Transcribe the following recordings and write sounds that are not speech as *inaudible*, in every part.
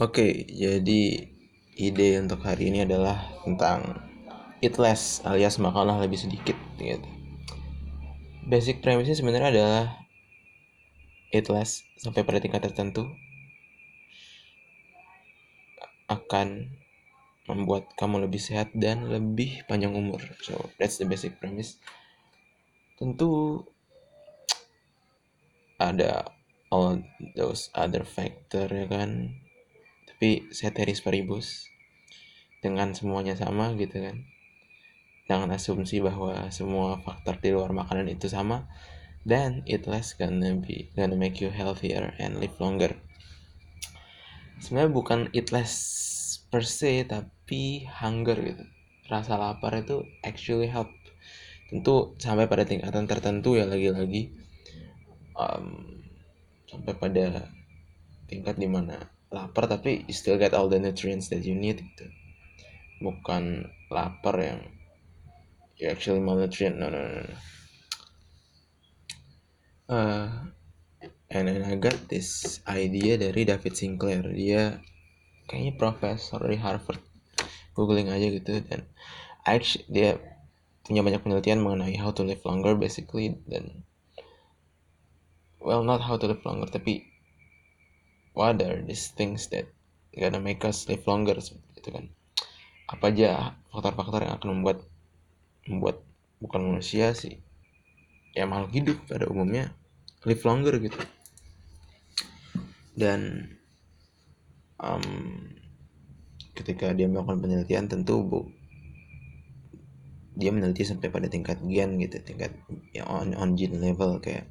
Oke, jadi ide untuk hari ini adalah tentang eat less alias makanlah lebih sedikit gitu. Basic premisnya sebenarnya adalah eat less sampai pada tingkat tertentu akan membuat kamu lebih sehat dan lebih panjang umur. So, that's the basic premise. Tentu ada all those other factor ya kan tapi ceteris paribus dengan semuanya sama gitu kan. Jangan asumsi bahwa semua faktor di luar makanan itu sama. Dan it less gonna be gonna make you healthier and live longer. Sebenarnya bukan it less per se tapi hunger gitu. Rasa lapar itu actually help. Tentu sampai pada tingkatan tertentu ya lagi-lagi. Um, sampai pada tingkat di mana lapar tapi you still get all the nutrients that you need gitu. Bukan lapar yang you actually malnutrient no no no, no. Uh, and then I got this idea dari David Sinclair. Dia kayaknya profesor dari Harvard. Googling aja gitu dan actually dia punya banyak penelitian mengenai how to live longer basically dan well not how to live longer tapi what are these things that gonna make us live longer seperti itu kan. Apa aja faktor-faktor yang akan membuat membuat bukan manusia sih ya makhluk hidup pada umumnya live longer gitu. Dan um, ketika dia melakukan penelitian tentu bu dia meneliti sampai pada tingkat gen gitu tingkat ya on on gene level kayak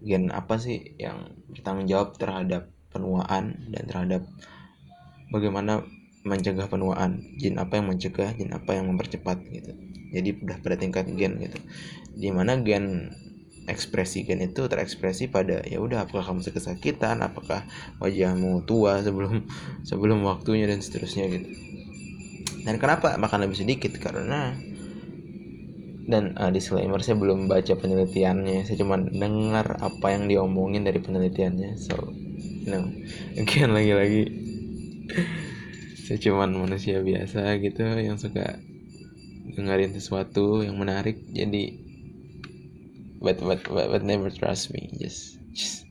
gen apa sih yang bertanggung jawab terhadap penuaan dan terhadap bagaimana mencegah penuaan jin apa yang mencegah jin apa yang mempercepat gitu. Jadi udah pada tingkat gen gitu. Di mana gen ekspresi gen itu terekspresi pada ya udah apakah kamu kesakitan apakah wajahmu tua sebelum *laughs* sebelum waktunya dan seterusnya gitu. Dan kenapa? Makan lebih sedikit karena dan uh, disclaimer saya belum baca penelitiannya saya cuma dengar apa yang diomongin dari penelitiannya so no. *laughs* Again lagi-lagi. Saya cuman manusia biasa gitu yang suka dengerin sesuatu yang menarik. Jadi but but but, but never trust me. Just just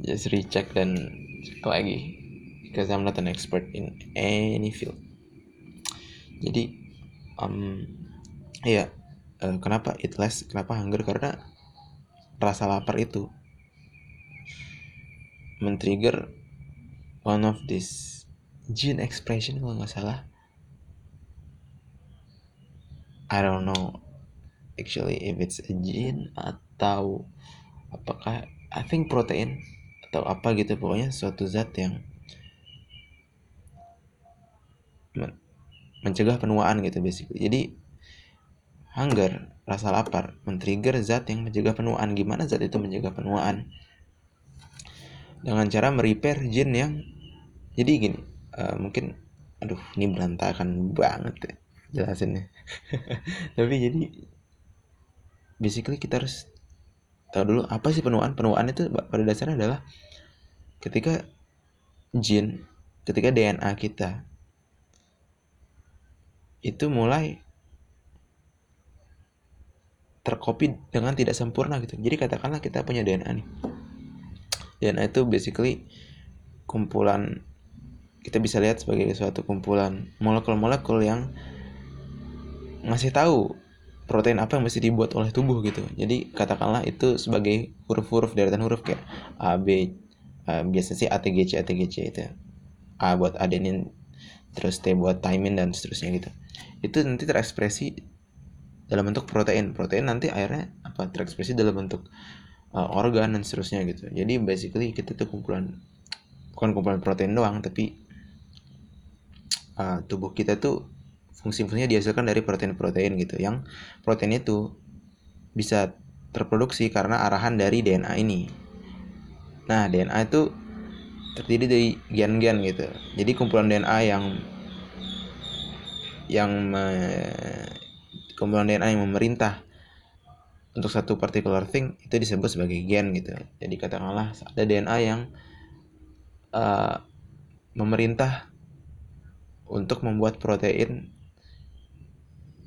just recheck dan cek lagi. Because I'm not an expert in any field. Jadi um ya yeah, uh, kenapa it less? Kenapa hunger? Karena rasa lapar itu men-trigger one of this gene expression kalau nggak salah. I don't know actually if it's a gene atau apakah I think protein atau apa gitu pokoknya suatu zat yang men mencegah penuaan gitu basically. Jadi hunger rasa lapar men-trigger zat yang mencegah penuaan. Gimana zat itu mencegah penuaan dengan cara merepair jin yang jadi gini uh, mungkin aduh ini berantakan banget ya jelasinnya. *laughs* Tapi jadi basically kita harus tahu dulu apa sih penuaan. Penuaan itu pada dasarnya adalah ketika jin ketika DNA kita itu mulai terkopi dengan tidak sempurna gitu. Jadi katakanlah kita punya DNA nih DNA itu basically kumpulan kita bisa lihat sebagai suatu kumpulan molekul-molekul yang ngasih tahu protein apa yang mesti dibuat oleh tubuh gitu. Jadi katakanlah itu sebagai huruf-huruf deretan huruf kayak A, B, uh, biasa sih A, T, G, C, A, itu. Buat adenin, terus T buat thymine dan seterusnya gitu. Itu nanti terekspresi dalam bentuk protein. Protein nanti akhirnya apa terekspresi dalam bentuk uh, organ dan seterusnya gitu. Jadi basically kita tuh kumpulan bukan kumpulan protein doang tapi uh, tubuh kita tuh fungsi-fungsinya dihasilkan dari protein-protein gitu. Yang protein itu bisa terproduksi karena arahan dari DNA ini. Nah DNA itu terdiri dari gen-gen gitu. Jadi kumpulan DNA yang yang me, kumpulan DNA yang memerintah untuk satu particular thing itu disebut sebagai gen gitu. Jadi katakanlah ada DNA yang uh, memerintah untuk membuat protein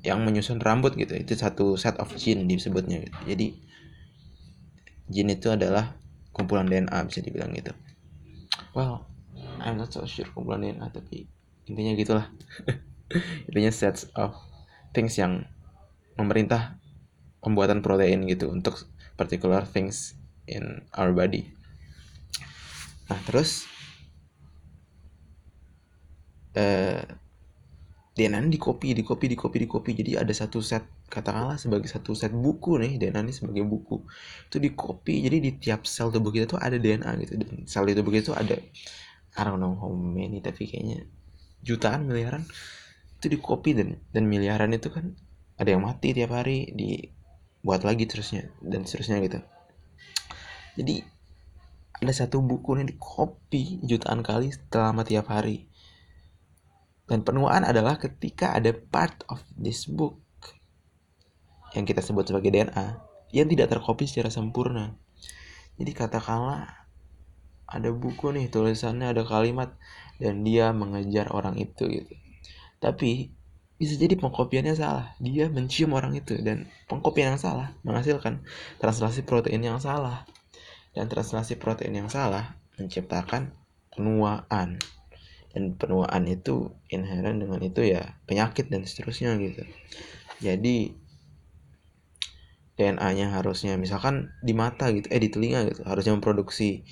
yang menyusun rambut gitu. Itu satu set of gene disebutnya gitu. jadi gene itu adalah kumpulan DNA bisa dibilang gitu. Well I'm not so sure kumpulan DNA tapi intinya gitulah. *laughs* Intinya sets of things yang memerintah pembuatan protein gitu untuk particular things in our body. Nah terus eh DNA di copy, di copy, di copy, di copy. Jadi ada satu set katakanlah sebagai satu set buku nih DNA ini sebagai buku. Itu di copy jadi di tiap sel tubuh kita tuh ada DNA gitu. Dan sel di tubuh kita tuh ada I don't know how many tapi kayaknya jutaan miliaran. Itu di copy dan dan miliaran itu kan ada yang mati tiap hari dibuat lagi terusnya dan seterusnya gitu jadi ada satu buku nih di copy jutaan kali selama tiap hari dan penuaan adalah ketika ada part of this book yang kita sebut sebagai DNA yang tidak terkopi secara sempurna. Jadi katakanlah ada buku nih tulisannya ada kalimat dan dia mengejar orang itu gitu. Tapi bisa jadi pengkopiannya salah. Dia mencium orang itu dan pengkopian yang salah menghasilkan translasi protein yang salah. Dan translasi protein yang salah menciptakan penuaan dan penuaan itu inherent dengan itu ya penyakit dan seterusnya gitu jadi DNA-nya harusnya misalkan di mata gitu eh di telinga gitu harusnya memproduksi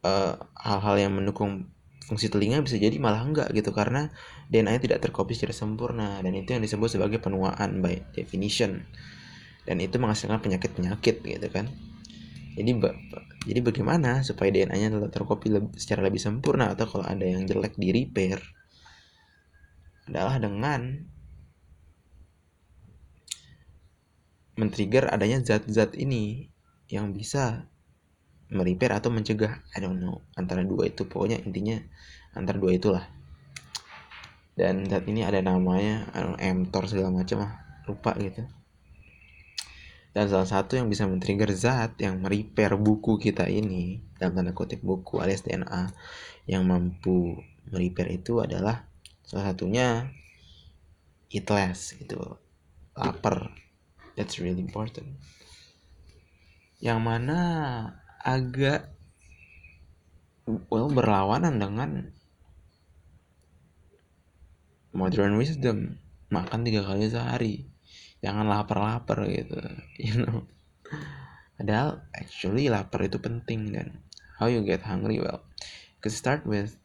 eh, hal-hal uh, yang mendukung fungsi telinga bisa jadi malah enggak gitu. Karena DNA-nya tidak terkopi secara sempurna dan itu yang disebut sebagai penuaan by definition. Dan itu menghasilkan penyakit-penyakit gitu kan. Jadi jadi bagaimana supaya DNA-nya terkopi secara lebih sempurna? Atau kalau ada yang jelek di repair adalah dengan men-trigger adanya zat-zat ini yang bisa merepair atau mencegah? I don't know. Antara dua itu. Pokoknya intinya antara dua itulah. Dan zat ini ada namanya mTOR segala macam lah. Lupa gitu. Dan salah satu yang bisa men-trigger zat yang merepair buku kita ini dalam tanda kutip buku alias DNA yang mampu merepair itu adalah salah satunya eat less gitu. Lapar. That's really important. Yang mana agak well berlawanan dengan modern wisdom. Makan tiga kali sehari. Jangan lapar-lapar gitu *laughs* you know. Padahal actually lapar itu penting dan how you get hungry well you start with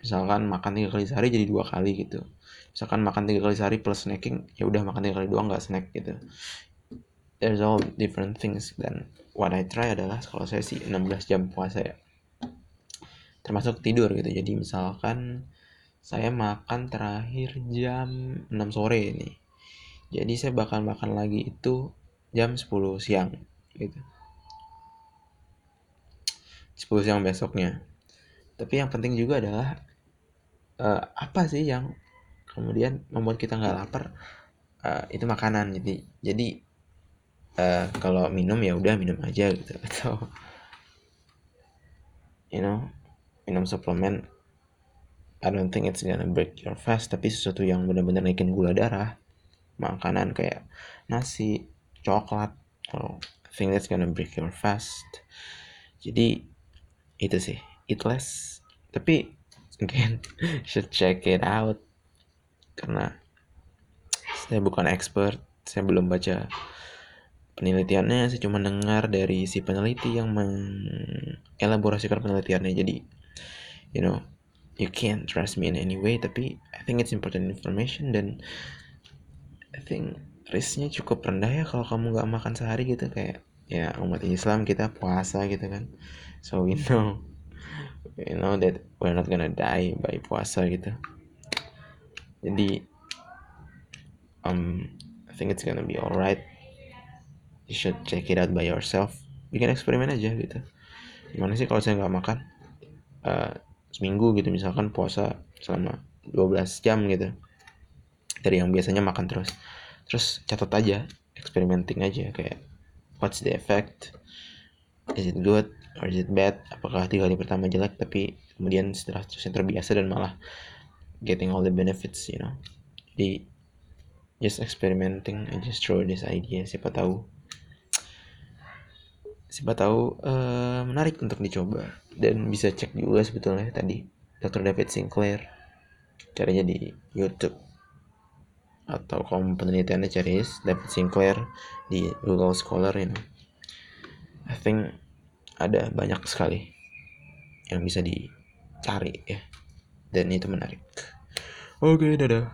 misalkan makan tiga kali sehari jadi dua kali gitu. Misalkan makan tiga kali sehari plus snacking ya udah makan tiga kali doang nggak snack gitu there's all different things dan what I try adalah kalau saya sih 16 jam puasa ya. Termasuk tidur gitu. Jadi misalkan saya makan terakhir jam 6 sore nih. Jadi saya bakal makan lagi itu jam 10 siang gitu. 10 siang besoknya. Tapi yang penting juga adalah uh, apa sih yang kemudian membuat kita nggak lapar? Uh, itu makanan. Jadi jadi uh, kalau minum ya udah minum aja gitu. *laughs* Atau you know minum suplemen I don't think it's gonna break your fast tapi sesuatu yang benar-benar naikin gula darah makanan kayak nasi coklat oh, I think that's gonna break your fast. Jadi itu sih. Eat less. Tapi again *laughs* should check it out. Karena saya bukan expert saya belum baca penelitiannya saya cuma dengar dari si peneliti yang mengelaborasikan penelitiannya. Jadi you know you can't trust me in any way tapi I think it's important information dan I think risknya cukup rendah ya kalau kamu nggak makan sehari gitu. Kayak ya umat Islam kita puasa gitu kan. So we know we know that we're not gonna die by puasa gitu. Jadi um I think it's gonna be alright you should check it out by yourself. Bikin eksperimen aja gitu. Gimana sih kalau saya nggak makan? Uh, seminggu gitu misalkan puasa selama 12 jam gitu. Dari yang biasanya makan terus. Terus catat aja experimenting aja kayak what's the effect? Is it good or is it bad? Apakah tiga kali pertama jelek tapi kemudian setelah terusnya terbiasa dan malah getting all the benefits you know? Jadi just experimenting I just throw this idea siapa tahu siapa tahu uh, menarik untuk dicoba. Dan bisa cek juga sebetulnya tadi Dr. David Sinclair. Caranya di YouTube. Atau kalau penelitiannya cari David Sinclair di Google Scholar ini. I think ada banyak sekali yang bisa dicari ya. Dan itu menarik. Oke dadah